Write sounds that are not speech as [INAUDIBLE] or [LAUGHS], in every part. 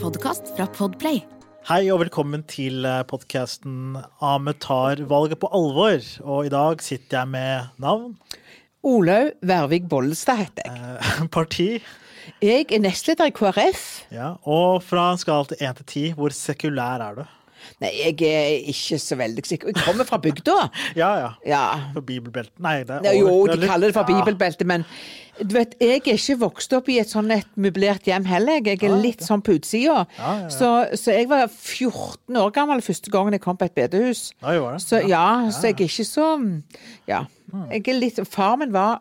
podkast fra Podplay. Hei og velkommen til podkasten Ame tar valget på alvor. Og i dag sitter jeg med navn, Olaug Vervik Bollestad heter jeg. eh, [LAUGHS] parti Jeg er nestleder i KrF. ja, og fra en skala til én til ti, hvor sekulær er du? Nei, jeg er ikke så veldig sikker. Jeg kommer fra bygda. [LAUGHS] Ja ja. Ja. For bibelbeltet Nei, det er jo, de kaller det for bibelbelte, men du vet, jeg er ikke vokst opp i et sånn et møblert hjem heller. Jeg er litt sånn på utsida. Ja, ja, ja. Så, så jeg var 14 år gammel første gangen jeg kom på et bedehus. Så ja, så jeg er ikke så Ja. Jeg er litt Far min var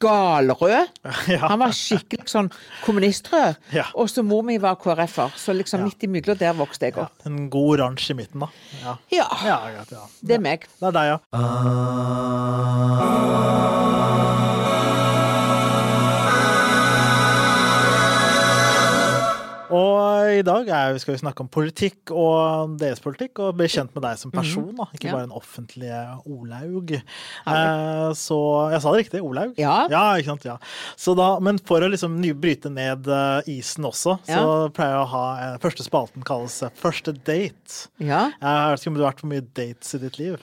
galrød. [LAUGHS] Ja. Han var skikkelig sånn kommunistrød. Ja. Og så mor mi var KrF-er. Så liksom midt imellom der vokste jeg Ja, opp. en god oransje i midten, da. Ja. Ja. Ja, ja. Det er meg. Det er deg, ja. Og i dag er, skal vi snakke om politikk og deres politikk, og bli kjent med deg som person, da. ikke Ja. bare en offentlig Olaug. Eh, så jeg sa det riktig, Olaug? Ja. ikke sant, ja. Så da, men for å liksom bryte ned eh, isen også, så Ja. pleier jeg å ha eh, Første spalten kalles eh, Første date. Ja. Jeg vet ikke om du har vært på mye dates i ditt liv?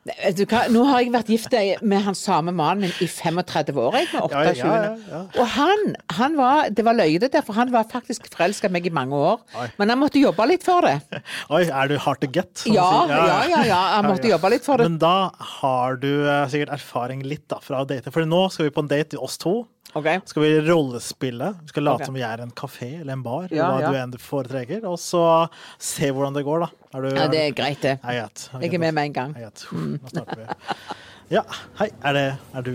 Nå har jeg vært gift med han samme mannen min i 35 år, jeg, med Ja, ja, ja, ja. Og han, han var Det var løye, det der, for han var faktisk forelska i meg i mange år. Oi. Men han måtte jobbe litt for det. [LAUGHS] Oi, er du hard to get? Ja, ja, ja, han måtte jobbe litt for det. Men da har du eh, sikkert erfaring litt da, fra å date. For nå skal vi på en date, oss to. Ok. Skal vi rollespille? Vi skal late okay. som vi er en kafé eller en bar, Ja, hva ja. du enn foretrekker. Og så se hvordan det går, da. Er du, Ja, det er greit, det. Jeg er med med en gang. Nå starter vi. [LAUGHS] Ja, hei. Er, det, er du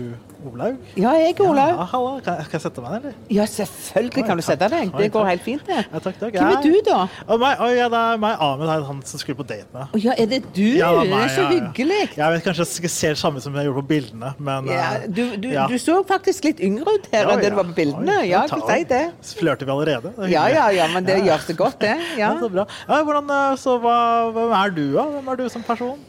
Olaug? Ja, jeg er Olaug. Ja, halla. Kan, kan jeg sette meg ned, eller? Ja, selvfølgelig kan du sette deg. Det går helt fint, det. Ja, takk, takk. Hvem er du, da? Oh, meg, oh, ja, det er meg, Ahmed, han som skulle på date med. Oh, ja, er det du? Ja, det det er meg, er så hyggelig. Jeg vet kanskje jeg ser det samme som jeg gjorde på bildene, men Ja, eh, du, du, du så faktisk litt yngre ut her enn det du var på bildene. Oi, Ja, jeg vil si det. Flørter vi allerede? Det er Ja, ja, ja, men det gjør så godt, det. [LAUGHS] Ja, Ja. så bra. Hvordan, eh, så hva, hvem er du, da? Hvem er du som person?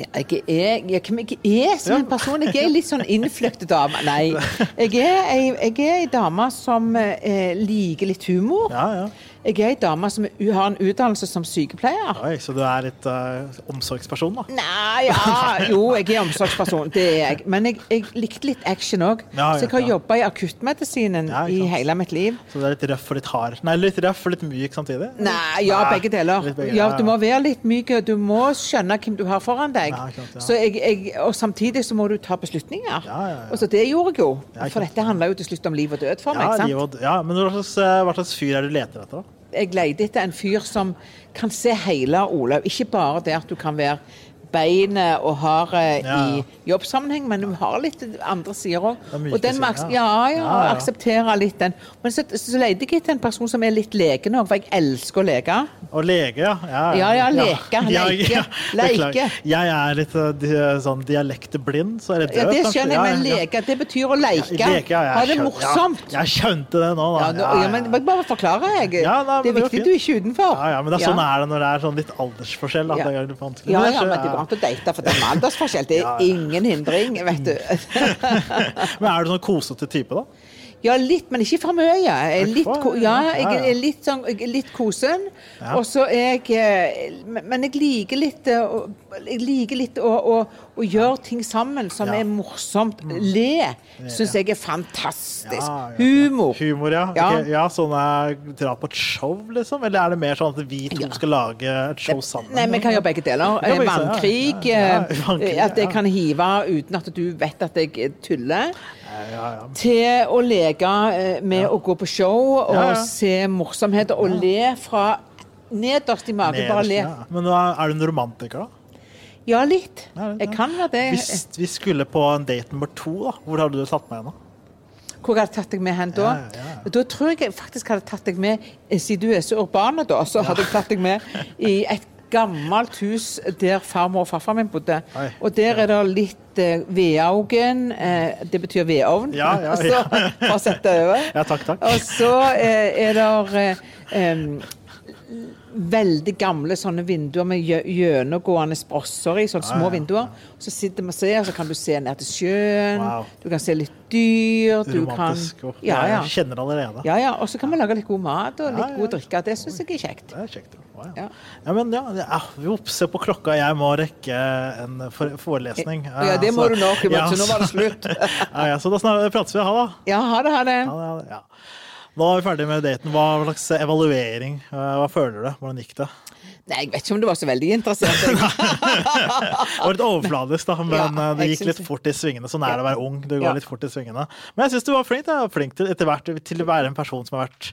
Jeg er, jeg, hvem jeg er som en person? Jeg er en litt sånn innfløkt dame. Nei. [LAUGHS] Jeg er ei, jeg er ei dame som eh, liker litt humor. Ja, ja. Jeg er ei dame som har en utdannelse som sykepleier. Oi, så du er litt uh, omsorgsperson, da? Nei, ja [LAUGHS] Jo, jeg er omsorgsperson, det er jeg. Men jeg, jeg likte litt action òg. Ja, så jeg har ja. jobba i akuttmedisinen Ja, i hele mitt liv. Så du er litt røff og litt hard? Nei, litt røff og litt myk samtidig? Nei, ja, Nei, begge deler. begge- Ja, du må være litt myk, og du må skjønne hvem du har foran deg. Ikke. Så jeg, jeg, og samtidig så må du ta beslutninger. Ja, ja, ja. Og så det gjorde jeg jo. For dette handler jo til slutt om liv og død for meg. Ja, sant? liv og, ja, men hva slags, eh, hva slags fyr er det du leter etter, da? Jeg leter etter en fyr som kan se hele Olaug. Ikke bare det at du kan være beinet og har Ja. i jobbsammenheng, men du har litt andre sider òg. Og den må ja. ja, akseptere litt den. Men så, så leter jeg etter en person som er litt leken òg, for jeg elsker å leke. Og leke, ja. Ja, Ja, leke, [LAUGHS] leke, leke. Jeg er litt eh, sånn dialektblind, så er det død, Ja, det skjønner jeg, men leke, det betyr å leke. Leke, ha det morsomt. Jeg skjønte det nå, da. Ja, men bare forklare, jeg. Det er viktig du er ikke utenfor. Ja, ja, men det er sånn er det når det er sånn litt aldersforskjell. Da. Det er vanskelig. Ja, ja, men det an å date, for det er aldersforskjell. Det er ingen hindring, vet du. [LAUGHS] Men er du sånn kosete type, da? Ja, litt, men ikke for mye. Jeg er litt, ja, jeg er litt, sånn, jeg er litt kosen. Ja. Og så er jeg eh, Men jeg liker litt eh, Jeg liker litt å, å, å gjøre ting sammen som Ja. Mm. er morsomt. Le syns jeg er fantastisk. Humor. Humor, ja. Okay, ja sånn er dra på et show, liksom? Eller er det mer sånn at vi to skal lage et show sammen? Nei, vi kan gjøre begge deler. Eh, vannkrig, At jeg kan hive uten at du vet at jeg tuller. Til å leke eh, med å gå på show og se morsomheter og le fra nederst i magen. Bare le. Men er du en romantiker, da? Ja, litt. Jeg kan være det. Hvis vi skulle på en date nummer to, da, hvor hadde du tatt meg henne? Hvor hadde jeg tatt deg med hen da? Ja, ja, ja. Da tror jeg jeg faktisk hadde tatt deg med, eh, siden du er så urban, da, så hadde jeg tatt deg med [LAUGHS] i et gammelt hus der farmor og farfar min bodde. Oi. Og der er det litt eh, vedaugen. Eh, det betyr vedovn. Ja, ja, [LAUGHS] ja. For å sette over. Ja, takk, takk. Og så eh, er det eh, veldig gamle sånne vinduer med gjennomgående sprosser i, sånne små ja, vinduer. Så sitter vi og ser, så kan du se ned til sjøen, Wow. du kan se litt dyr, du Romantisk. Kan, Ja, ja. Jeg kjenner allerede. Ja, ja. Og så kan vi lage litt god mat og litt god drikke. Det syns jeg er kjekt. Det er kjekt. Wow. Ja. Men ja, ja, jo, se på klokka. Jeg må rekke en forelesning. Ja, det må så- du nok, så nå var det slutt. [LAUGHS] ja, ja, så da prates vi. Ha det. Ja, ha det, ha det. Ja, ja, ja. Nå er vi ferdig med daten. Hva slags evaluering? eh, Hva føler du? Hvordan gikk det? Nei, jeg vet ikke om du var så veldig interessert. [LAUGHS] Det var litt overfladisk, da, men Ja, eh, det gikk litt fort i svingene. Sånn er det å være ung. Du går Ja. litt fort i svingene. Men jeg syns du var flink. Da. Flink til, etter hvert til å være en person som har vært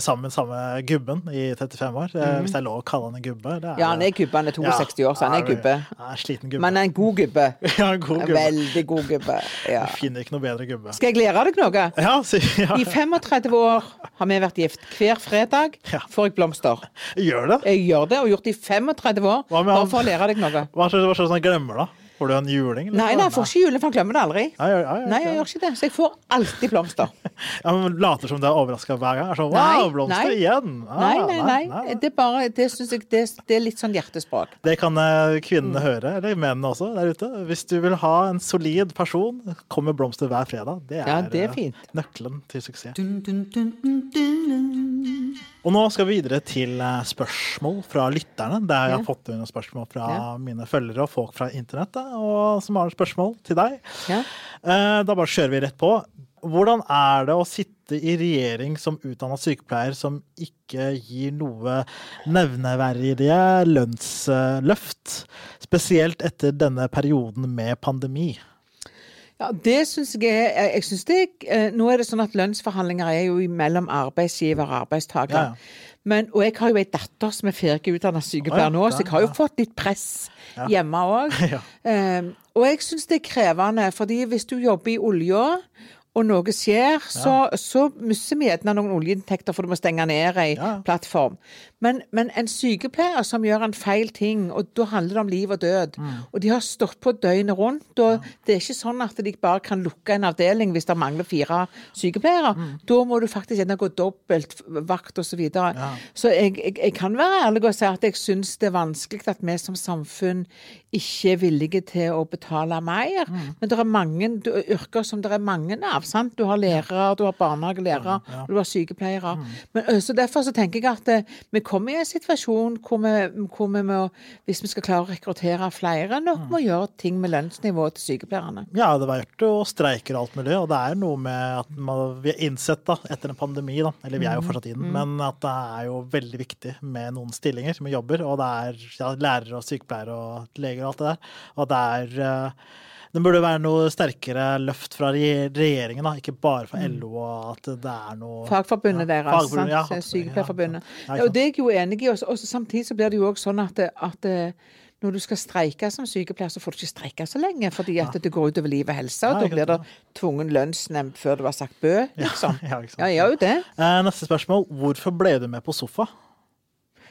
sammen med samme gubben i 35 år. Mm. Hvis det er lov å kalle han en gubbe. Det Mhm. Ja, han er gubbe. Han er 62 år, så han er gubbe. Er en sliten gubbe. Men er en god gubbe. [LAUGHS] ja, en god gubbe. Veldig god gubbe. Ja. Jeg finner ikke noe bedre gubbe. Skal jeg lære deg noe? Ja, si, [LAUGHS] ja. I 35 år har vi vært gift. Hver fredag Ja. får jeg blomster. Gjør det? Jeg gjør det, og har gjort i 35 år, bare for å lære deg noe. Hva skjer hvis han glemmer, da? Får du en juling? eller? Nei, nei, jeg får ikke juling, for han glemmer det aldri. Nei, ja, ja, Nei, jeg gjør ikke det. Så jeg får alltid blomster. [LAUGHS] Ja, men Later som det er overraska hver gang. Er sånn, Nei, wow, blomster nei. igjen! Ah, Nei, nei, nei. Det er bare Det synes jeg det, det er litt sånn hjertespråk. Det kan kvinnene Mm. høre, eller mennene også, der ute. Hvis du vil ha en solid person, kom med blomster hver fredag. Det er, Ja, det er eh, fint. nøkkelen til suksess. Og nå skal vi videre til eh, spørsmål fra lytterne. Der jeg har fått noen spørsmål fra Ja. mine følgere og folk fra internettet, og som har spørsmål til deg. Ja. Eh, Da bare kjører vi rett på. Hvordan er det å sitte i regjering som utdanna sykepleier som ikke gir noe nevneverdige lønnsløft? Spesielt etter denne perioden med pandemi. Ja, det syns jeg jeg synes det, eh, Nå er det sånn at lønnsforhandlinger er jo mellom arbeidsgiver og arbeidstaker. Ja, ja. Men, og jeg har jo ei datter som er ferdig utdanna sykepleier nå, så jeg har jo fått litt press hjemme òg. Um, [LAUGHS] og jeg syns det er krevende, fordi hvis du jobber i olja, og noe skjer, så, så mister vi gjerne noen oljeinntekter, for du må stenge ned ei plattform. Men, men en sykepleier som gjør en feil ting, og da handler det om liv og død, Mm. og de har stått på døgnet rundt, og det er ikke sånn at de bare kan lukke en avdeling hvis det mangler fire sykepleiere. Mm. Da må du faktisk gjerne gå dobbelt vakt osv. Så, videre. Ja. så jeg, jeg, jeg kan være ærlig og si at jeg syns det er vanskelig at vi som samfunn ikke er villige til å betale mer. Mm. Men det er mange du, yrker som det er mange av. sant? Du har lærere, du har barnehagelærere, Ja, ja. du har sykepleiere. Men, ø, så Derfor så tenker jeg at vi kommer i en situasjon hvor vi, hvor vi må, hvis vi skal klare å rekruttere flere, nok må gjøre ting med lønnsnivået til sykepleierne. Ja, det har vært jo streiker og alt mulig, og det er noe med at man, vi har innsett da, etter en pandemi, da, eller vi er jo fortsatt i den, men at det er jo veldig viktig med noen stillinger med jobber, og det er ja, lærere og sykepleiere og leger og alt det der, og det er eh, det burde være noe sterkere løft fra regjeringen, da, ikke bare fra LO, og at det er noe Fagforbundet Ja, deres, fagforbundet, ja, sant? Sykepleierforbundet. Ja, og det er jeg jo enig i. og samtidig så blir det jo også sånn at, at eh, når du skal streike som sykepleier, så får du ikke streike så lenge, fordi at det går utover liv og helse. Og da blir det tvungen lønnsnemnd før du har sagt bø, liksom. [LAUGHS] Ja, jeg gjør jo det. Eh, Neste spørsmål. Hvorfor ble du med på sofa?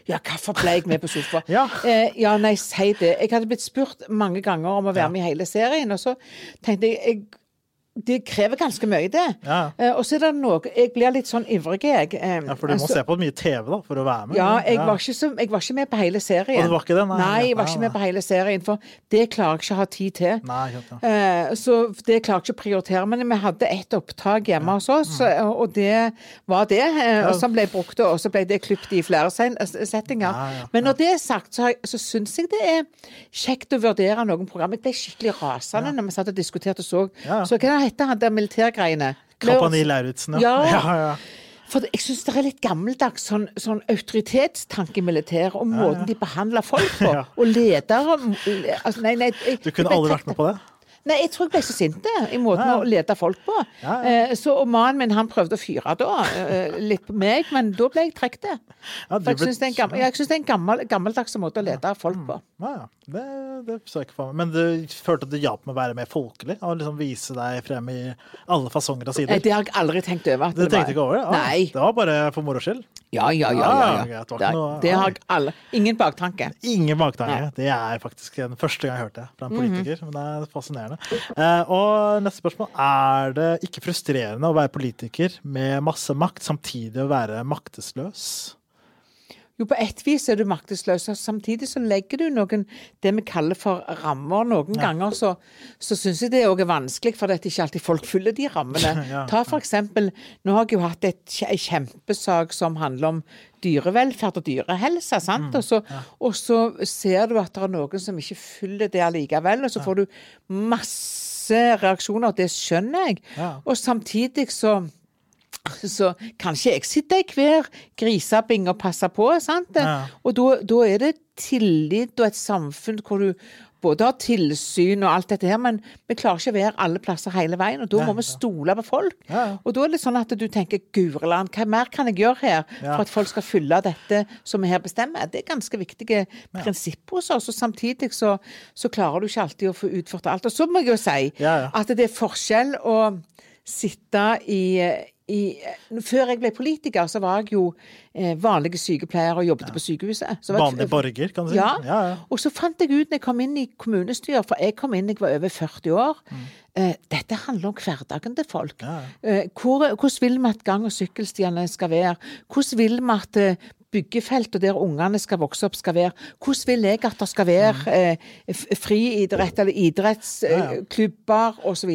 Ja, hvorfor ble jeg med på sofa? [LAUGHS] Ja. Eh, ja, nei, si det. Jeg hadde blitt spurt mange ganger om å være med i hele serien, og så tenkte jeg, jeg det krever ganske mye, det. Ja. Eh, og så er det noe Jeg blir litt sånn ivrig, jeg. Eh, Ja, for du må altså- se på mye TV da, for å være med. Ja, jeg var, ikke så, jeg var ikke med på hele serien. Og du var ikke det? Nei, Nei, jeg var nei, ikke med på hele serien, for det klarer jeg ikke å ha tid til. Nei, ikke ja. Eh, Så det klarer jeg ikke å prioritere. Men vi hadde ett opptak hjemme hos oss, Mm. og det var det. eh, Som ble brukt, og så ble det klippet i flere settinger. Ja, ja, Men når det er sagt, så, jeg- så syns jeg det er kjekt å vurdere noen program. Jeg ble skikkelig rasende når vi satt og diskuterte og så. Ja, ja. Så hva heter han der militærgreiene? Kompani Lauritzen, Ja. [LAUGHS] ja, ja. For jeg syns det er litt gammeldags sånn, sånn autoritetstanke i militæret, og måten de behandler folk på. [LAUGHS] Og ledere altså, nei, nei, jeg, Du kunne aldri vært med på det? Nei, jeg tror jeg ble så sint i måten Ja. å lede folk på. Ja, ja. Eh, så, mannen min han prøvde å fyre da, eh, litt på meg, men da ble jeg trukket. Ja, jeg syns det er en, gammel, jeg synes det er en gammel, gammeldags måte å lede folk på. Ja, ja. Det, det så jeg ikke for meg. Men du følte at det hjalp med å være mer folkelig? Og liksom vise deg frem i alle fasonger og sider? det har jeg aldri tenkt over. Du tenkte ikke over det? Ah, Nei. Det var bare for moro skyld? Ja, ja, ja. ja, Ah, det Det, noe- det har jeg alle. Ingen baktanke. Ingen baktanke. Det er faktisk den første gang jeg hørte det fra en Mhm. politiker. Men det er fascinerende. Eh, og neste spørsmål. Er det ikke frustrerende å være politiker med masse makt, samtidig å være maktesløs? Jo, på ett vis er du maktesløs. og Samtidig så legger du noen det vi kaller for rammer. Noen ganger så, så syns jeg det òg er vanskelig, for det er ikke alltid folk følger de rammene. [LAUGHS] Ja. Ta for eksempel, nå har jeg jo hatt en kjempesak som handler om dyrevelferd og dyrehelse. sant? Og, så, og så ser du at det er noen som ikke følger det allikevel, og så får du masse reaksjoner, og det skjønner jeg. Ja. Og samtidig så [LAUGHS] så kanskje jeg sitter i hver grisebing og passer på, sant? Ja. Og da, er det tillit og et samfunn hvor du både har tilsyn og alt dette her, men vi klarer ikke å være alle plasser hele veien, og da må vi stole på folk. Ja, ja. Og da er det sånn at du tenker Gureland, hva mer kan jeg gjøre her for at folk skal følge dette som vi her bestemmer? Det er ganske viktige prinsipper hos oss, og samtidig så, så klarer du ikke alltid å få utført alt. Og så må jeg jo si at det er forskjell å sitte i, i Før jeg ble politiker, så var jeg jo eh, vanlig sykepleier og jobbet på sykehuset. Så var Vanlig borger, kan du si. ja. ja, ja. Og så fant jeg ut når jeg kom inn i kommunestyret, for jeg kom inn jeg var over 40 år eh, Dette handler om hverdagen til folk. Ja, Eh, hvor, hvordan vil vi at gang- og sykkelstiene skal være? Hvordan vil vi at eh, og der ungene skal vokse opp, skal være? Hvordan vil jeg at det skal være eh, friidrett eller idrettsklubber eh, osv.?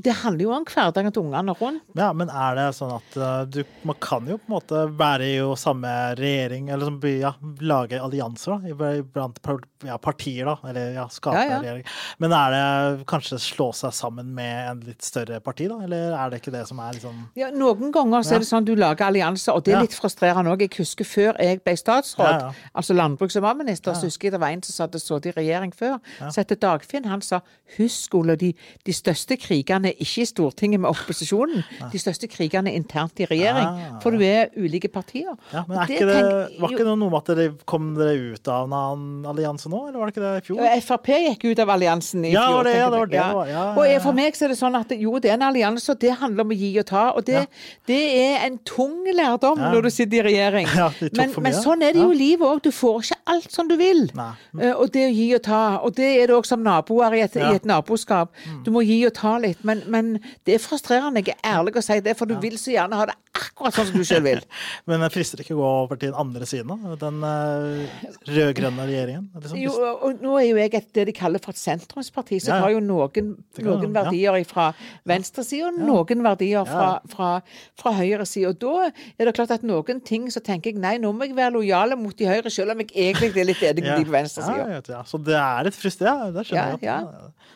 Det handler jo om hverdagen til ungene rundt. Ja, men er det sånn at uh, du Man kan jo på en måte være i jo samme regjering, eller som, ja, lage allianser da, blant ja, partier, da. Eller ja, skape Ja, regjering. Men er det kanskje slå seg sammen med en litt større parti, da? Eller er det ikke det som er liksom Ja, Noen ganger så er det sånn du lager allianser, og det er litt frustrerende òg. Jeg husker før jeg ble statsråd, Ja, ja. altså landbruks- og matminister, så husker jeg det var en som satt og satt i regjering før, som het Dagfinn. Han sa husk, Ole, de, de største krigene er ikke i Stortinget med opposisjonen. De største krigene er internt i regjering. For du er ulike partier. ja, men ikke det, tenk- Var ikke det noe med at dere kom dere ut av en annen allianse nå, eller var det ikke det i fjor? Frp gikk ut av alliansen i Ja, fjor. det det, ja, det var det det var. Ja, ja, Og for meg så er det sånn at jo, det er en allianse, og det handler om å gi og ta. Og det, Ja. det er en tung lærdom Ja. når du sitter i regjering. [LAUGHS] Ja, de tok men, for men sånn er det jo Ja. i livet òg. Du får ikke alt som du vil. Eh, Og det å gi og ta. Og det er det òg som naboer i et, Ja. Mm. i et naboskap. Du må gi og ta litt. Men, men det er frustrerende. Jeg er ærlig å si det, for du vil så gjerne ha det akkurat sånn som du sjøl vil. [LAUGHS] Men det frister ikke å gå over til den andre siden? Den uh, rød-grønne regjeringen? Liksom. Jo, og nå er jo jeg et, det de kaller for et sentrumsparti, så Ja, har jo noen, noen ja. verdier fra venstresida og noen verdier fra, fra, fra høyresida. Og da er det klart at noen ting så tenker jeg nei, nå må jeg være lojal mot de høyre, selv om jeg egentlig er litt enig med de på venstresida. Ja, ja. Så det er litt frist, Ja, det skjønner jeg. ja.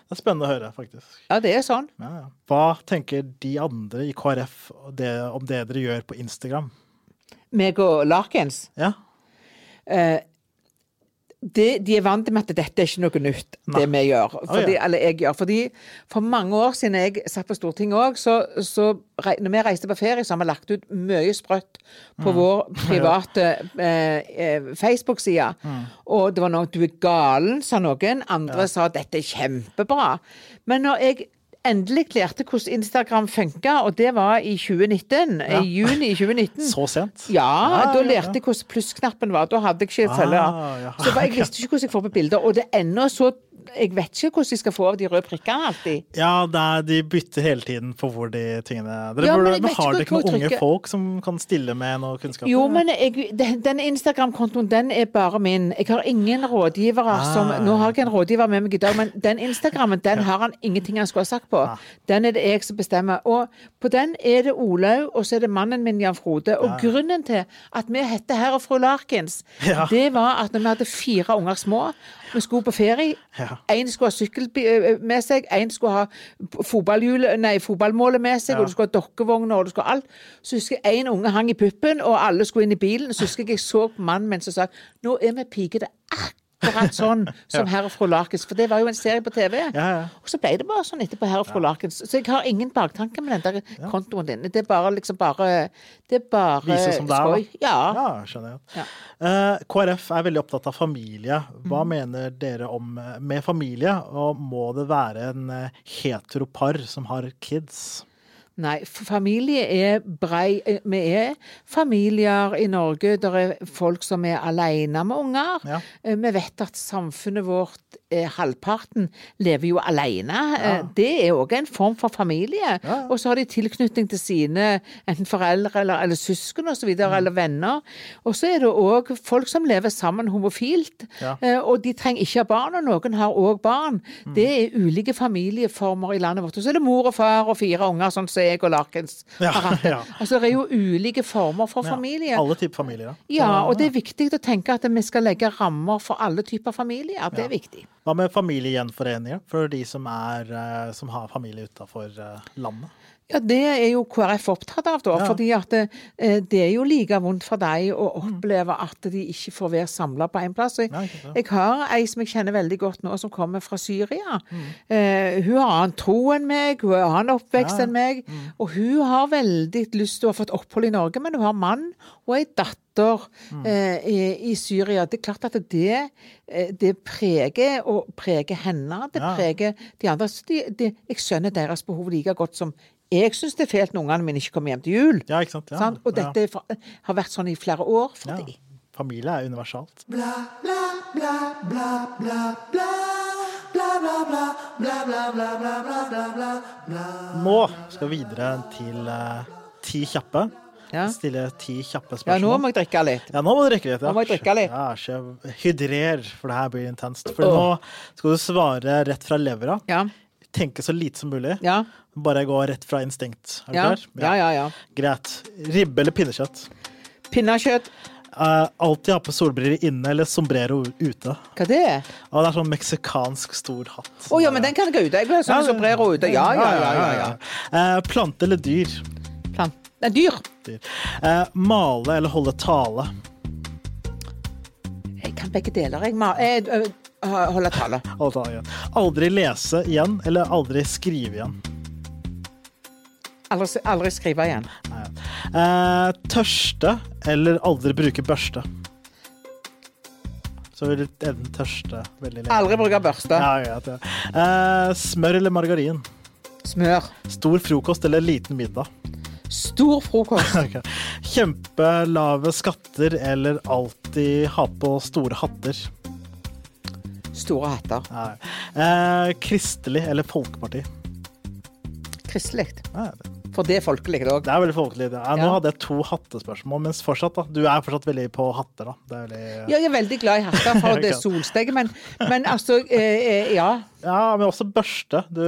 Det er spennende å høre, faktisk. Ja, det er sånn. Ja, ja. Hva tenker de andre i KrF om det, om det dere gjør på Instagram? Meg og Larkens. Ja, Eh, det, de er vant med at dette er ikke noe nytt, Nei. det vi gjør. Fordi, ja. Eller jeg gjør. Fordi for mange år siden jeg satt på Stortinget òg, så, så når vi reiste på ferie, så har vi lagt ut mye sprøtt på Mm. vår [LAUGHS] private eh, eh, Facebook-side. Mm. Og det var noe 'du er galen', sa noen. Andre sa 'dette er kjempebra'. Men når jeg endelig lærte hvordan Instagram funka, og det var i 2019, Ja. i juni 2019 så sent? ja, ah, da lærte jeg hvordan plussknappen var. Da hadde jeg ikke Ah, følgere. ja. Så jeg visste ikke hvordan jeg får på bilder. Og det ennå så Jeg vet ikke hvordan de skal få av de røde prikkene alltid. Ja, er, de bytter hele tiden på hvor de tingene Dere Ja, men burde, men har ikke dere ikke noen unge trykker. folk som kan stille med noe kunnskap? Jo, men jeg, den, den Instagram-kontoen, den er bare min. Jeg har ingen rådgivere Ah. som Nå har jeg en rådgiver med meg i dag, men den Instagrammen, den har han ingenting han skulle ha sagt på. Ah. Den er det jeg som bestemmer. Og på den er det Olaug, og så er det mannen min, Jan Frode. Og grunnen til at vi heter Herr og fru Larkins, Ja. det var at når vi hadde fire unger små, vi skulle på ferie, Ja. en skulle ha sykkel med seg, en skulle ha fotballmålet med seg, og du skulle ha dokkevogner, og du skulle ha alt. Så husker jeg en unge hang i puppen, og alle skulle inn i bilen. Så husker jeg jeg så mannen min som sa nå er vi piker. Det er akkurat sånn som Herr og fru Larkins. For det var jo en serie på TV. Ja, ja. Og så ble det bare sånn etterpå Herr og fru Larkins. Så jeg har ingen baktanke med den der kontoen din. Det er bare liksom bare Det er bare Vise som det er, da. Ja. Ja, skjønner jeg. Ja. Eh, KrF er veldig opptatt av familie. Hva Mm. mener dere om eh, med familie? Og må det være en eh, heteropar som har kids? Nei, familie er brei eh, Vi er familier i Norge. Det er folk som er alene med unger. Ja. Eh, Vi vet at samfunnet vårt, eh, halvparten, lever jo alene. Ja. Det er òg en form for familie. Ja. Og så har de tilknytning til sine enten foreldre eller, eller søsken osv., Mm. eller venner. Og så er det òg folk som lever sammen homofilt, og de trenger ikke ha barn, og noen har òg barn. Mm. Det er ulike familieformer i landet vårt. Og så er det mor og far og fire unger, sånn som jeg og Larkens Ja, [LAUGHS] ja. Altså, det er jo ulike former for Ja, familie. Alle typer familier. Ja, og det er viktig å tenke at vi skal legge rammer for alle typer familier. Det er viktig. Hva med familiegjenforeninger for de som, er, eh, som har familie utafor landet? Ja, det er jo KrF opptatt av, da. Ja. fordi at det, eh, det er jo like vondt for dem å oppleve at de ikke får være samla på én plass. Jeg, jeg har ei som jeg kjenner veldig godt nå, som kommer fra Syria. Mm. Eh, hun har annen tro enn meg, hun har annen oppvekst Ja. enn meg. Mm. Og hun har veldig lyst til å ha fått opphold i Norge, men hun har mann og ei datter Mm. eh, i, i Syria. Det er klart at det, eh, det preger, og preger henne. Det Ja. preger de andre. De, de, jeg skjønner deres behov like godt som jeg syns det er fælt når ungene mine ikke kommer hjem til jul. Ja, ikke sant? Ja, sant? Og dette er har vært sånn i flere år for Ja. de. Familie er universalt. Nå skal vi videre til uh, ti kjappe. Ja. Stille ti kjappe spørsmål. ja, nå må jeg drikke litt. Ja, nå må du drikke litt. Ja. Nå må jeg drikke litt. Ja, ikke hydrer, for det her blir intenst. For oh. nå skal du svare rett fra levra. Ja. Tenke så lite som mulig. Ja. Bare gå rett fra instinkt. Er du Ja. klar? ja, ja, ja. Greit. Ribbe eller pinnekjøtt? Pinnekjøtt. Uh, alltid ha på solbriller inne eller sombrero ute. Hva det er? Ja, det er sånn meksikansk stor hatt. Å ja, men den kan jeg ha ute. Jeg ha sånn sombrero ute. Ja, ja, ja. ja, ja. Eh, plante eller dyr? Plant. Nei, dyr. dyr. Eh, male eller holde tale? Jeg kan begge deler. Jeg tale. Holde tale. Aldri lese igjen eller aldri skrive igjen? Aldri, aldri skrive igjen. Nei. Eh, tørste eller aldri bruke børste? Så vil du enten tørste veldig lenge. Aldri bruke børste. Ja, ja. Eh, smør eller margarin? Smør. Stor frokost eller liten middag? Stor frokost. [LAUGHS] okay. Kjempelave skatter eller alltid ha på store hatter? Store hatter. Eh, kristelig eller folkeparti? Kristelig. For det er folkelig òg. det er veldig folkelig. Ja, nå hadde jeg to hattespørsmål, mens fortsatt, da. Du er fortsatt veldig på hatter, da. Det veldig... Ja, jeg er veldig glad i hatter, for [LAUGHS] det er solsteg. Men, men altså eh, eh, Ja. Ja, men også børste. Du,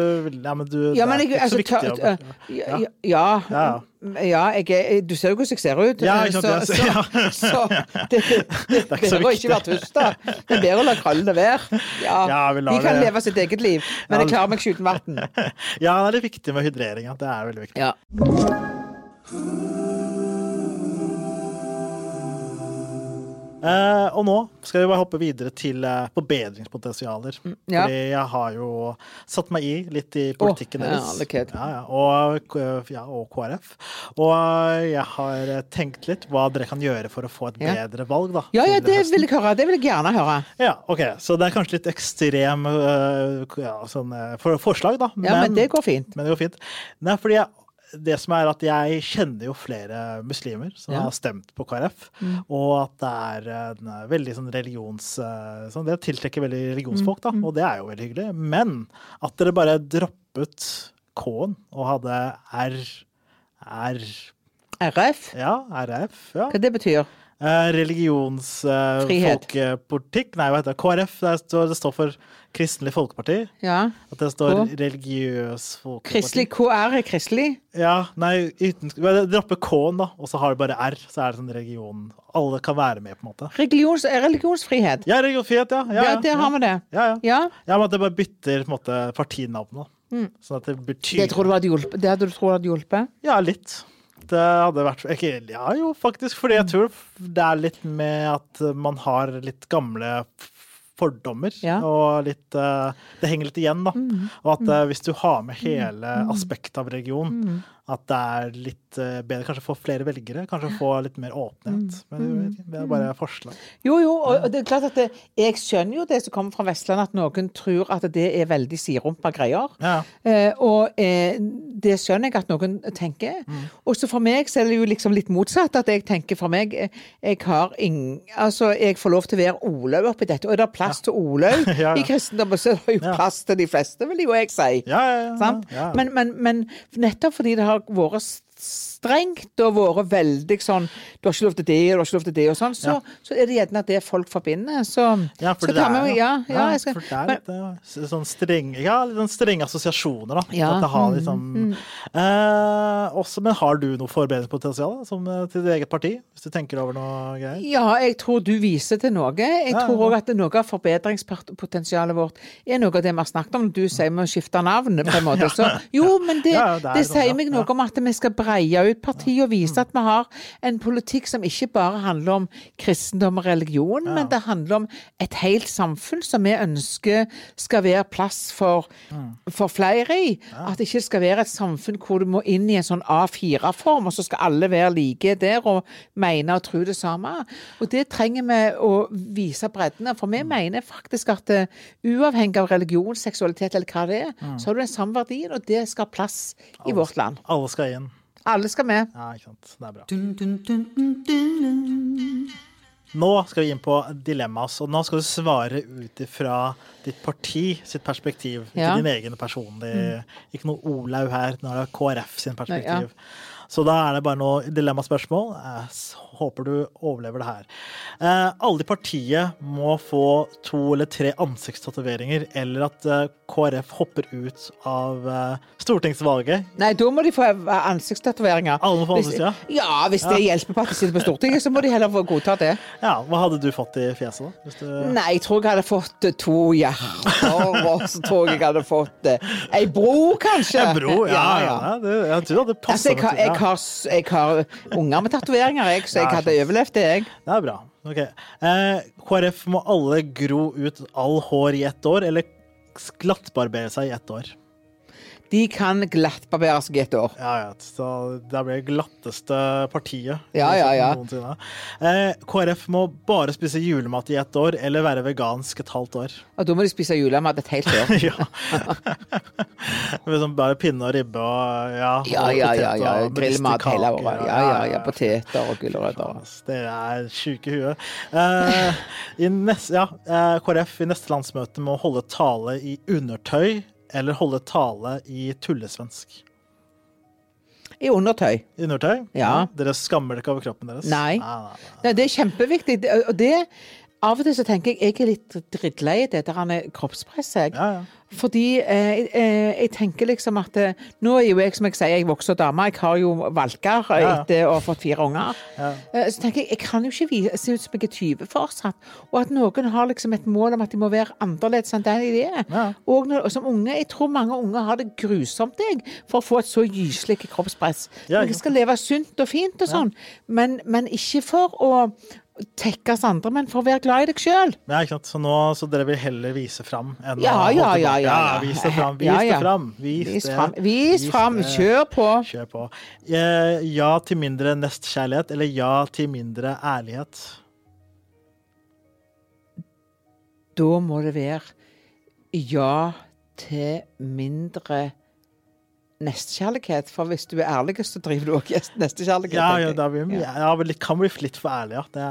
ja, men du, Ja, det er jeg, ikke altså, så viktig ta- ja, ja, ja, Ja, jeg du ser jo hvordan jeg ser ut. Ja, ikke sant, så, jeg så, så det, [LAUGHS] det, er bedre å ikke være tust, da. Det er bedre å la krøllene være. Ja, de kan leve sitt eget liv, men jeg klarer meg ikke uten vann. [LAUGHS] Ja, det er litt viktig med hydreringa. Det er veldig viktig. Ja. Eh, og nå skal vi bare hoppe videre til uh, forbedringspotensialer. Mm, ja. Fordi jeg har jo satt meg i litt i politikken oh, deres. Ja, ja, og, og KrF. Og jeg har eh, tenkt litt hva dere kan gjøre for å få et bedre valg, da. ja, ja, det høsten. vil jeg høre. Det vil jeg gjerne høre. Ja, ok. Så det er kanskje litt ekstrem uh, ja, sånn, for, forslag, da. Ja, men det går fint. men det går fint. Nei, fordi jeg, det som er at jeg kjenner jo flere muslimer som Ja. Mm. har stemt på KrF, og at det er en øh, veldig sånn religions... øh, Sånn, det tiltrekker veldig religionsfolk, Mm, da, og det er jo veldig hyggelig. Men at dere bare droppet K-en og hadde R R RF? Ja, RF. Ja. Hva det betyr? Eh, religions... Eh, folkepolitikk Nei, hva heter det? KrF. Det står, det står for Kristelig Folkeparti. Ja. At det står K. religiøs folkeparti. Kristelig KR er kristelig? Ja, nei, uten dropper Droppe K-en, da, og så har du bare R. Så er det sånn religion Alle kan være med, på en måte. Religions, religionsfrihet? Ja, religionsfrihet, ja. Ja, Ja, ja, der har vi det. ja, ja. Ja. ja, men at det bare bytter på en måte partinavnet. Mm. Sånn at det betyr Det tror du hadde hjulpet? Det hadde du trodd hadde hjulpet? Ja, litt. Det hadde vært ikke, Ja, jo, faktisk. Fordi jeg tror det er litt med at man har litt gamle fordommer. Ja. Og litt eh, Det henger litt igjen, da. Og at eh, hvis du har med hele aspektet av religion, at det er litt eh, bedre kanskje få flere velgere, kanskje få litt mer åpenhet. Men vet ikke, det er bare forslag. Jo, jo, og det er klart at det, jeg skjønner jo det som kommer fra Vestlandet, at noen tror at det er veldig siderumpa greier. Ja. Eh, og eh, det skjønner jeg at noen tenker. Og så for meg så er det jo liksom litt motsatt. At jeg tenker for meg eh, Jeg har ingen Altså, jeg får lov til å være Olaug oppi dette. Og er det plass til Olaug [LAUGHS] Ja, ja. i kristendommen, så er det jo plass til de fleste, vil jo jeg si. Ja, ja, ja, Sant? ja. Men, men, men nettopp fordi det har s- strengt og vært veldig sånn Du har ikke lov til det, og du har ikke lov til det, og sånn, så, så er det gjerne det folk forbinder. Så Ja, for det er jo ja, ja, skal, for det er litt eh, sånn streng, ja, litt sånn strenge assosiasjoner, da. Ja, At det har mm, liksom, eh, også, men har du noe forbedringspotensial som, eh, til ditt eget parti? Hvis du tenker over noe greier? ja, jeg tror du viser til noe. Jeg Ja, tror ja. òg at noe av forbedringspotensialet vårt er noe av det vi har snakket om. Du sier vi må skifte navn, på en måte. [LAUGHS] Så, jo, men det, Ja, det det, sånn, sier ja, meg ja. noe om at vi skal breie ut partiet og vise at vi har en politikk som ikke bare handler om kristendom og religion, men det handler om et helt samfunn som vi ønsker skal være plass for, for flere i. At det ikke skal være et samfunn hvor du må inn i en sånn A4-form, og så skal alle være like der og mene og tro det samme. Og det trenger vi å vise bredden av, for vi mener faktisk at eh, uavhengig av religion, seksualitet eller hva det er, så har du den samme verdien, og det skal ha plass i vårt land. Alle skal inn. Alle skal med. Ja, ikke sant. Det er bra. Nå skal vi inn på dilemmas, og nå skal du svare ut ifra ditt parti sitt perspektiv. Ikke Ja. din egen person. Ikke noe Olaug her, nå er det KrF sin Nei, perspektiv. Så da er det bare noe dilemmaspørsmål. Jeg s- håper du overlever det her. Eh, alle i partiet må få to eller tre ansiktstatoveringer, eller at eh, KrF hopper ut av eh, stortingsvalget. Nei, da må de få eh, ansiktstatoveringer. Alle må få ansikt, ja? Ja, hvis det hjelper på at de sitter på Stortinget, så må de heller få godta det. Ja, Hva hadde du fått i fjeset, da? Du... Nei, jeg tror jeg hadde fått eh, to hjerter, [LAUGHS] og så tror jeg jeg hadde fått eh, ei bro, kanskje. Ei bro, ja, ja. ja. Det, jeg tror det hadde Altså, jeg, har, jeg, jeg har unger med tatoveringer, jeg, så jeg hadde overlevd det, jeg. Det er bra. Ok. Eh, KrF må alle gro ut all hår i ett år, eller glattbarbere seg i ett år. De kan glattbarbere seg i et år. Ja, ja. Så det blir det glatteste partiet Ja, ja, ja. noensinne. Eh, KrF må bare spise julemat i ett år, eller være vegansk et halvt år. Og da må de spise julemat et helt år. [LAUGHS] ja. [LAUGHS] Med sånn bare pinne og ribbe og ja. Ja, ja, ja. ja. Grillmat hele året. Ja, ja, ja. Poteter og gulrøtter. Det er sjuke huet. Eh, i neste, ja, eh, KrF i neste landsmøte må holde tale i undertøy eller holde tale i tullesvensk. I undertøy. I undertøy? Ja. Dere skammer dere ikke over kroppen deres? Nei. nei, nei. Nei, det er kjempeviktig. Og det Av og til så tenker jeg jeg er litt drittlei det der han er kroppspresset. Ja, ja. Fordi eh, eh, jeg tenker liksom at eh, Nå er jo jeg, som jeg sier, jeg vokser dame. Jeg har jo valker Ja. etter å ha fått fire unger. Ja. Eh, så tenker jeg jeg kan jo ikke se ut som jeg er 20 fortsatt. Og at noen har liksom et mål om at de må være annerledes enn den de er. Ja. Og, når, og som unge, jeg tror mange unge har det grusomt jeg, for å få et så gyselig kroppspress. Ja, jeg skal leve sunt og fint og sånn, men, men ikke for å tekkes andre, men for å være glad i deg sjøl. Ja, ikke sant? Så, nå, så dere vil heller vise fram enn Ja, å ja, ja, ja, [LAUGHS] ja. Vis det fram. Vis det fram. Vis, Vis det. fram. Vis fram. Kjør på. Kjør på. Eh, Ja til mindre nestkjærlighet, eller ja til mindre ærlighet? Da må det være ja til mindre nestekjærlighet. For hvis du er ærlig, så driver du også nestekjærlighet. Ja, ja, det blir, ja. ja, det kan bli litt for ærlig. Det.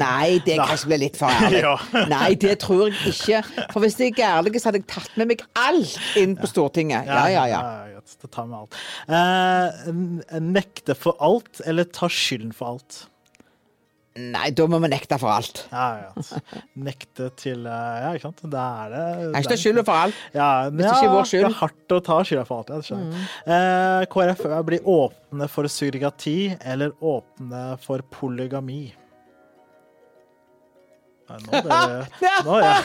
Nei, det kan ikke bli litt for ærlig. [LAUGHS] Nei, det tror jeg ikke. For hvis jeg er ærlig, så hadde jeg tatt med meg alt inn på Stortinget. Ja, ja, ja. ja, det tar med alt. Eh, nekte for alt, eller ta skylden for alt? Nei, da må vi nekte for alt. Ja, ja. Nekte til eh, Ja, ikke sant. Da er det Jeg ikke skylda for alt. Ja, Hvis det ikke er vår skyld. Det er hardt å ta skylda for alt. Ja, det. Eh, KrF blir åpne for surrogati eller åpne for polygami. Nei, nå, det, [LAUGHS] nå ja.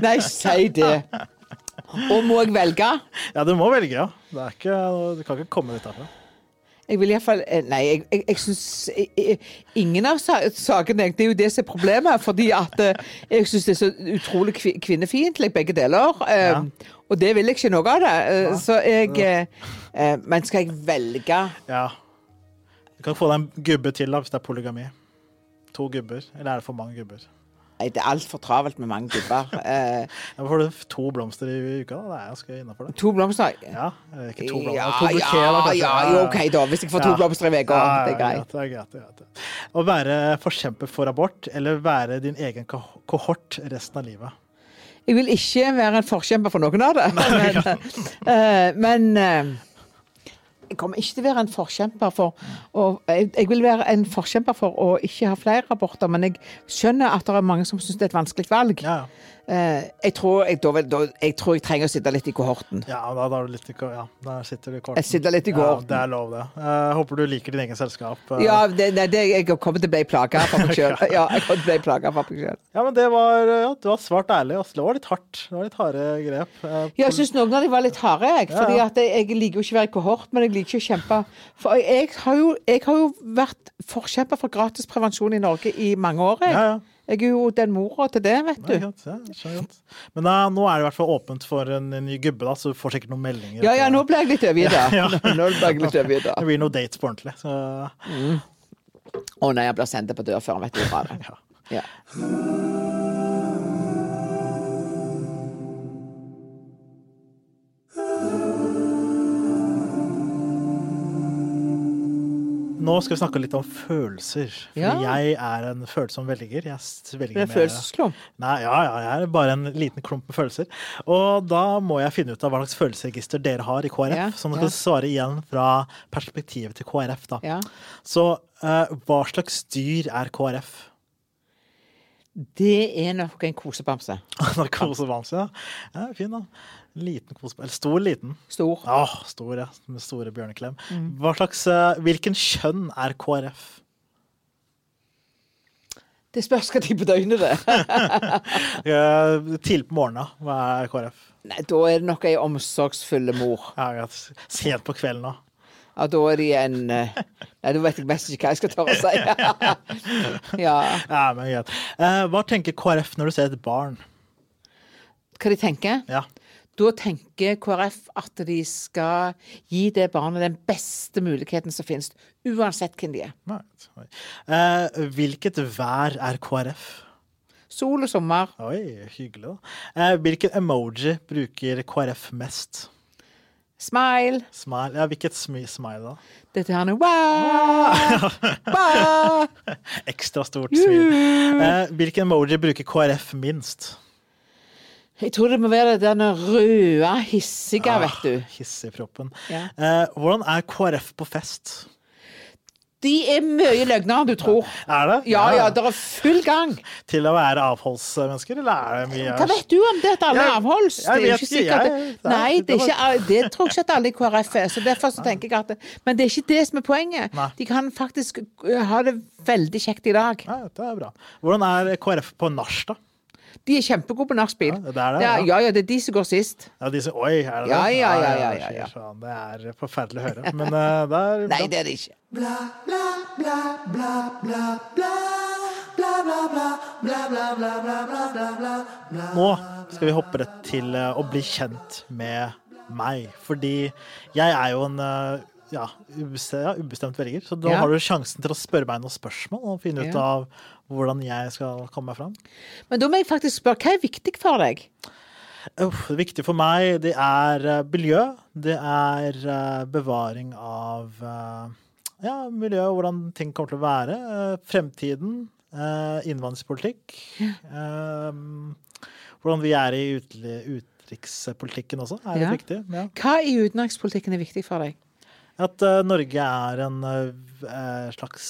Nei, si det. Og må jeg velge? ja, du må velge, ja. Det ikke, du kan ikke komme ut derfra. Jeg vil iallfall Nei, jeg, jeg, jeg syns ingen av sa- sakene Det er jo det som er problemet, fordi at eh, jeg syns det er så utrolig kvi- kvinnefiendtlig, begge deler. eh, Ja. Og det vil jeg ikke noe av det. eh, Så jeg eh, eh, Men skal jeg velge Ja. Du kan få deg en gubbe til da, hvis det er polygami. To gubber. Eller er det for mange gubber? Nei, det er altfor travelt med mange gubber. [LAUGHS] Eh, Ja, får du to blomster i uka, da. Det er ganske innafor det. to blomster Ja, ikke to blomster. Ja, to ja, ja, OK, da. Hvis jeg får to Ja. blomster i uka. Ja, Det er greit. Ja, det er greit, det er greit. Å være forkjemper for abort, eller være din egen kohort resten av livet? Jeg vil ikke være en forkjemper for noen av det. [LAUGHS] Men, eh, men eh, jeg kommer ikke til å være en forkjemper for og jeg, jeg vil være en forkjemper for å ikke ha flere aborter, men jeg skjønner at det er mange som syns det er et vanskelig valg. Ja, jeg, tror jeg, da, da, jeg tror jeg trenger å sitte litt i kohorten. ja da, da, litt i, ja, der sitter du i kohorten. Jeg sitter litt i kohorten. Ja, det er lov, det. Jeg håper du liker din egen selskap. eh. Ja, det, nei, det, jeg kommer til å bli plaga for meg [LAUGHS] sjøl. Ja, jeg kommer til å bli plaga for meg selv. Ja, men det var, ja, du var svart ærlig. ass. Det var litt hardt. Det var litt harde grep. Ja, Jeg syns noen av dem var litt harde, jeg. Fordi ja. jeg, liker jo ikke å være i kohort, men jeg liker ikke å kjempe. For jeg har jo, har jo vært forkjemper for gratis prevensjon i Norge i mange år. Jeg, Ja, ja. Jeg er jo den mora til det, vet du. godt, ja. Men da, nå er det i hvert fall åpent for en, en ny gubbe, da, så du får sikkert noen meldinger. Ja ja, nå ble jeg litt overgitt, da. [LAUGHS] Ja. [LAUGHS] Nå ble jeg litt overgitt, da. Det blir noen dates på ordentlig. Så, Å nei, jeg blir sendt på dør før vet du. [LAUGHS] Bare. ja. Ja. Nå skal vi snakke litt om følelser. Ja. jeg er en følsom velger. Jeg velger er med- følelsesklump. Nei, ja, ja, jeg er bare en liten klump med følelser. Og da må jeg finne ut av hva slags følelsesregister dere har i KrF, Ja, som ja. skal svare igjen fra perspektivet til KrF. da. Ja. Så uh, hva slags dyr er KrF? Det er nok en kosebamse. [LAUGHS] Kosebamse, ja. ja. Fin, da. Liten kosebamse. Eller stor, liten. Stor. Åh, stor, ja. Med store bjørneklem. Mm. Hva slags, eh, hvilken kjønn er KrF? Det spørs hva tid på døgnet det er. [LAUGHS] Tidlig på morgenen, hva er KrF? Nei, da er det nok ei omsorgsfull mor. Ja, ja, Sent på kvelden, òg. Ja, da er de en eh, Nei, da vet jeg mest ikke hva jeg skal tørre å si. [LAUGHS] ja. Ja, men greit. Eh, hva tenker KrF når du ser et barn? Hva de tenker? Ja. Da tenker KrF at de skal gi det barnet den beste muligheten som finnes, uansett hvem de er. Eh, hvilket vær er KrF? Sol og sommer. Oi, hyggelig. Eh, hvilken emoji bruker KrF mest? Smile. Smile. Ja, hvilket smi smile, da? Dette her er wow, wow. [LAUGHS] Ekstra stort smil. Eh, hvilken emoji bruker KrF minst? Jeg tror det må være denne røde, hissige, Ah, vet du. Hissigproppen. Ja. Eh, hvordan er KrF på fest? De er mye løgnere enn du tror. Er det? Ja ja, det er full gang. Til å være avholdsmennesker, eller er det mye Hva vet du om det at alle er avholds? jeg Det er vet ikke sikkert jeg- Nei, det er ikke, det tror jeg ikke at alle i KrF er. Så derfor så tenker jeg at det, Men det er ikke det som er poenget. Nei. De kan faktisk uh, ha det veldig kjekt i dag. Ja, det er bra. Hvordan er KrF på nach, da? De er kjempegode på nachspiel. Ja, det er det, ja. ja. ja, ja, det er de som går sist. Ja, de som oi, er det Ja, det? ja, ja, ja, ja, ja. Det er forferdelig å høre. Men uh, det er Nei, det er det ikke. Nå skal vi hoppe rett til eh, å bli kjent med meg. Fordi jeg er jo en eh, ja, ubestemt, velger. Så da Ja. har du sjansen til å spørre meg noen spørsmål og finne ut av hvordan jeg skal komme meg fram. Men da må jeg faktisk spørre, hva er viktig for deg? Uff, det viktige for meg, det er eh, miljø. Det er eh, bevaring av eh, ja, miljø og hvordan ting kommer til å være. fremtiden. Uh, innvandringspolitikk. hvordan vi er i utenrikspolitikken også, er litt Ja. viktig. Ja. Hva i utenrikspolitikken er viktig for deg? At uh, Norge er en uh, slags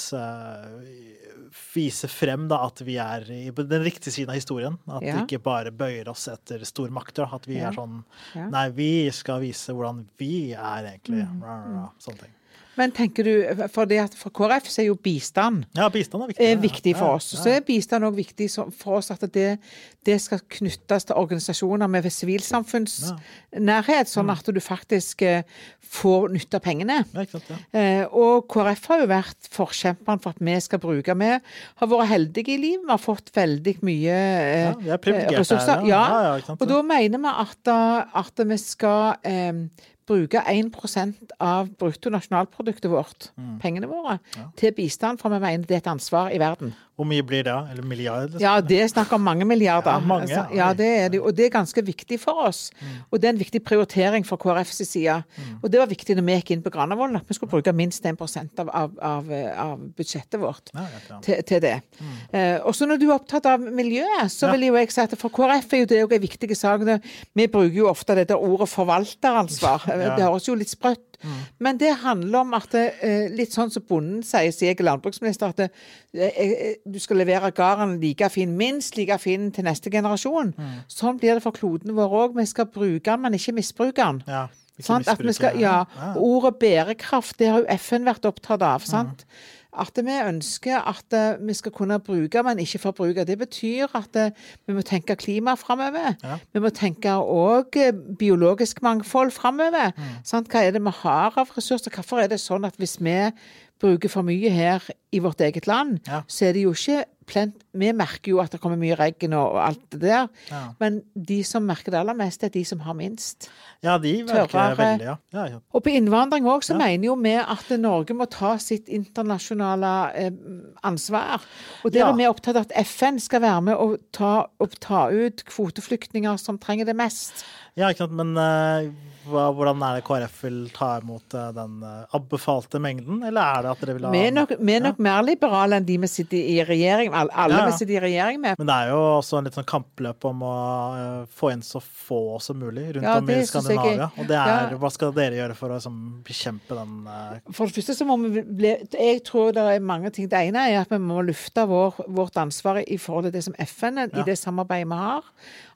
Vise frem da, at vi er i den riktige siden av historien. At Ja. vi ikke bare bøyer oss etter stormakter. At vi Ja. er sånn. Nei, vi skal vise hvordan vi er, egentlig. Mm, rah, Sånne ting. Men tenker du, for, for KrF så er jo bistand Ja, bistand er viktig. er viktig for oss. Så er bistand òg viktig for oss at det, det skal knyttes til organisasjoner med sivilsamfunnsnærhet, sånn at du faktisk eh, får nytte av pengene. Eh, og KrF har jo vært forkjemperen for at vi skal bruke. Vi har vært heldige i livet. Vi har fått veldig mye eh, er ressurser. ja. Og da mener vi at, at vi skal eh, bruke 1% av bruttonasjonalproduktet vårt, Mm. pengene våre, til bistand, for vi mener det er et ansvar i verden. Hvor mye blir det. Eller milliard? Liksom? Ja, det er snakk om mange milliarder. Ja, mange, Altså, ja. det er det, og det er ganske viktig for oss. Og det er en viktig prioritering fra KrFs side. Og det var viktig når vi gikk inn på Granavolden, at vi skulle bruke minst 1 av, av, av, av budsjettet vårt Ja, til, til det. Eh, også når du er opptatt av miljøet, så vil jo jeg si at for KrF er jo det òg en viktig sak. Vi bruker jo ofte dette ordet forvalteransvar. [LAUGHS] Det høres jo litt sprøtt men det handler om at eh, litt sånn som bonden sier, sier jeg er landbruksminister, at det, eh, eh, du skal levere gården like fin, minst like fin til neste generasjon. Sånn blir det for kloden vår òg. Vi skal bruke den, men ikke misbruke den. ja. Sånn, At vi skal, ja, og Ordet bærekraft det har jo FN vært opptatt av. sant? At vi ønsker at eh, vi skal kunne bruke, men ikke forbruke. Det betyr at eh, vi må tenke klima framover. Ja. Vi må tenke òg biologisk mangfold framover. Mm. Hva er det vi har av ressurser? Hvorfor er det sånn at hvis vi bruker for mye her i vårt eget land, Ja. så er det jo ikke plent Vi merker jo at det kommer mye regn og, alt det der, Ja. men de som merker det aller mest, er de som har minst. ja, de tørrere- veldig, ja. ja, ja. Og på innvandring òg, så mener jo vi at Norge må ta sitt internasjonale eh, ansvar. Og der er vi opptatt av at FN skal være med og ta, og ta ut kvoteflyktninger som trenger det mest. Ja, ikke sant. Men eh, hvordan er det KrF vil ta imot eh, den abbefalte anbefalte mengden, eller er det at dere vil ha Vi er nok, vi er nok mer liberale enn de vi sitter i regjering alle, alle Ja, sitter i regjering med. Men det er jo også en litt sånn kampløp om å eh, få inn så få som mulig rundt Ja, om i Skandinavia. Og det er, hva skal dere gjøre for å liksom, bekjempe den uh... For det første så må vi bli Jeg tror det er mange ting. Det ene er at vi må lufte vår, vårt ansvar i forhold til det som FN i det samarbeidet vi har.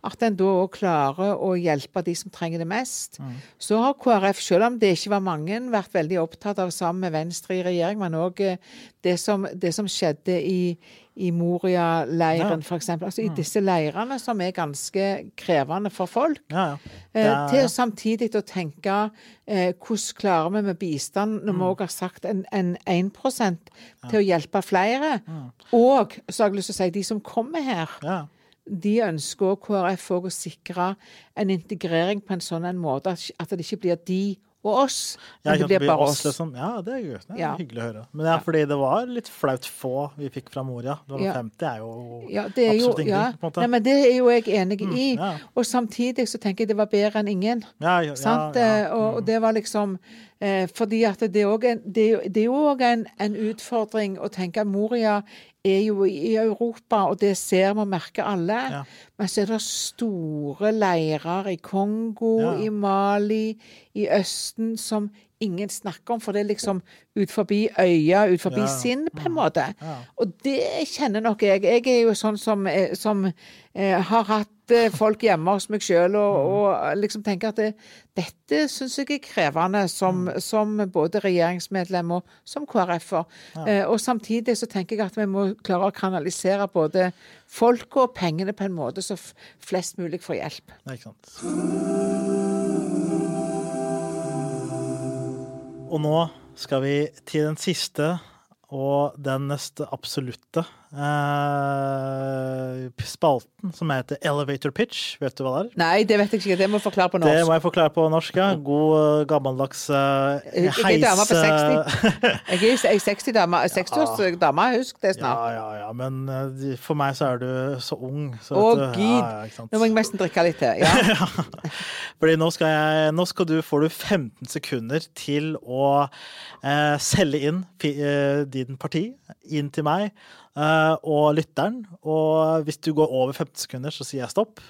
At en da òg klarer å hjelpe de som trenger det mest. Mm. Så har KrF, selv om det ikke var mange, vært veldig opptatt av sammen med Venstre i regjering, men òg det, det som skjedde i, i Moria-leiren, Ja. Mm. f.eks. Altså i disse leirene som er ganske krevende for folk. Ja, ja. Det Eh, er- til samtidig å tenke eh, hvordan klarer vi med bistand, når Mm. vi òg har sagt en, en 1 til å hjelpe flere. Mm. Og så har jeg lyst til å si de som kommer her, ja. de ønsker KrF òg å sikre en integrering på en sånn en måte at det ikke blir de og oss, Ja, men det blir bare oss, oss. liksom. Ja, det er, det er Ja. hyggelig å høre. Men er fordi det var litt flaut få vi fikk fra Moria. Det var Ja. 50 er jo Ja, det er jo, absolutt ingenting, ja. på en måte. Nei, men det er jo jeg enig i. ja. Og samtidig så tenker jeg det var bedre enn ingen. Ja, ja, Sant? ja, Eh, ja. Og, og det var liksom eh, Fordi at jo- det er jo òg en, en utfordring å tenke at Moria er jo i Europa, og det ser vi og merker alle. Ja. Men så er det store leirer i Kongo, Ja. i Mali, i Østen som ingen snakker om, for det er liksom ut forbi øya, ut forbi Ja. sinn, på en måte. Ja. Og det kjenner nok jeg. Jeg er jo sånn som, eh, som eh, har hatt folk hjemme hos meg sjøl, og, Mm. og liksom tenker at det, dette syns jeg er krevende som, Mm. som både regjeringsmedlem og som KrF-er. Eh, og samtidig så tenker jeg at vi må klare å kanalisere både folk og pengene på en måte så flest mulig får hjelp. Nei, ikke sant. Og nå skal vi til den siste og den neste absolutte eh, spalten, som heter Elevator Pitch. Vet du hva det er? Nei, det vet jeg ikke. Det må jeg forklare på norsk. Det må jeg forklare på norsk, ja. God, eh, gammeldags uh, Jeg er dame på 60. [LAUGHS] Jeg er 60-dame, 60-årsdame, husk det ja, snart. ja, ja. Men eh, for meg så er du så ung. Så Å, du- Gud. Ja, ja. Nå må jeg nesten drikke litt til. [LAUGHS] Ja. Fordi nå skal jeg Nå skal du, får du 15 sekunder til å eh, selge inn eh, din parti inn til meg eh, og lytteren. Og hvis du går over 15 sekunder, så sier jeg stopp.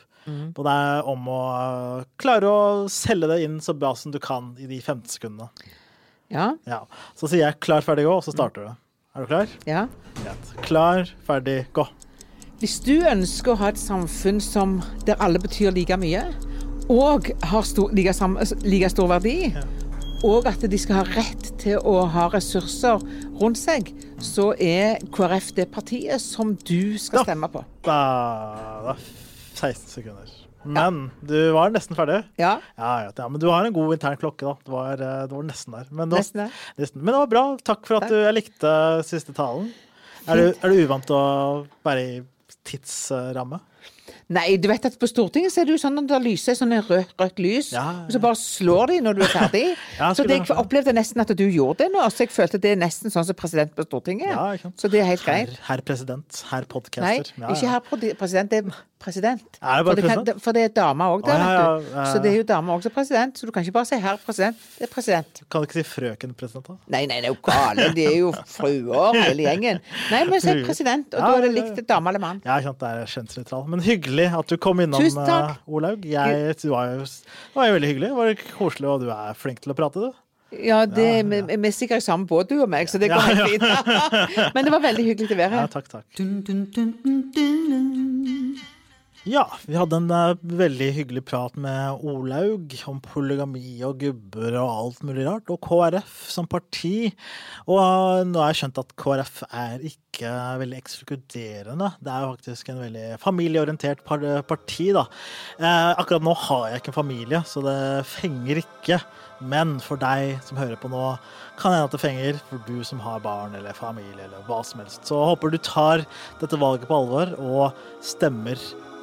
Og det er om å eh, klare å selge det inn så bra som du kan i de 15 sekundene. ja. Ja. Så sier jeg 'klar, ferdig, gå', og så starter du. Er du klar? ja. Greit. Klar, ferdig, gå. Hvis du ønsker å ha et samfunn som, der alle betyr like mye, og har stor, like, like stor verdi, og at de skal ha rett til å ha ressurser rundt seg, så er KrF det partiet som du skal Ja. stemme på. Da, da 16 sekunder. Men du var nesten ferdig. Ja, Ja, ja, ja, men du har en god intern klokke, da. Du var, eh, du var nesten der. Men, var- nesten der. nesten. men det var bra. Takk for at Takk. du, jeg likte siste talen. Er du, er du uvant til å være i tidsramme? Nei, du vet at på Stortinget så er det jo sånn at det lyser sånn rødt, rødt lys, Ja, ja. og så bare slår de når du er ferdig. [LAUGHS] Ja, så det, jeg opplevde nesten at du gjorde det nå, så jeg følte det er nesten sånn som president på Stortinget. Ja. Så det er helt greit. herr president. Herr Nei, podcaster. Ja, ikke herr president, det er president. Er det bare for, det kan, for det er dame òg der, Å, ja, ja, vet du. Så det er jo dame også president, så du kan ikke bare si herr president. Det er president. Kan du ikke si frøken president, da? Nei, nei, det er jo gale. De er jo fruer, hele gjengen. Nei, men si president, og Ja, da er det ja, likt dame eller mann. Ja, sant, det er kjønnsnøytralt. Men hyggelig at du kom innom, Tusen takk. eh, Olaug. Jeg, du var jo, det var jo veldig hyggelig. Det var koselig, og du er flink til å prate, du. Ja, det, Vi, vi er sikkert i samme båt, du og meg, så det går Ja, helt fint. [LAUGHS] Men det var veldig hyggelig å være Ja, her. takk, takk. Ja, vi hadde en uh, veldig hyggelig prat med Olaug om polygami og gubber og alt mulig rart, og KrF som parti. Og uh, nå har jeg skjønt at KrF er ikke veldig ekskluderende. Det er jo faktisk en veldig familieorientert par parti, da. Uh, akkurat nå har jeg ikke en familie, så det fenger ikke. Men for deg som hører på nå, kan hende at det fenger. For du som har barn eller familie eller hva som helst. Så håper du tar dette valget på alvor og stemmer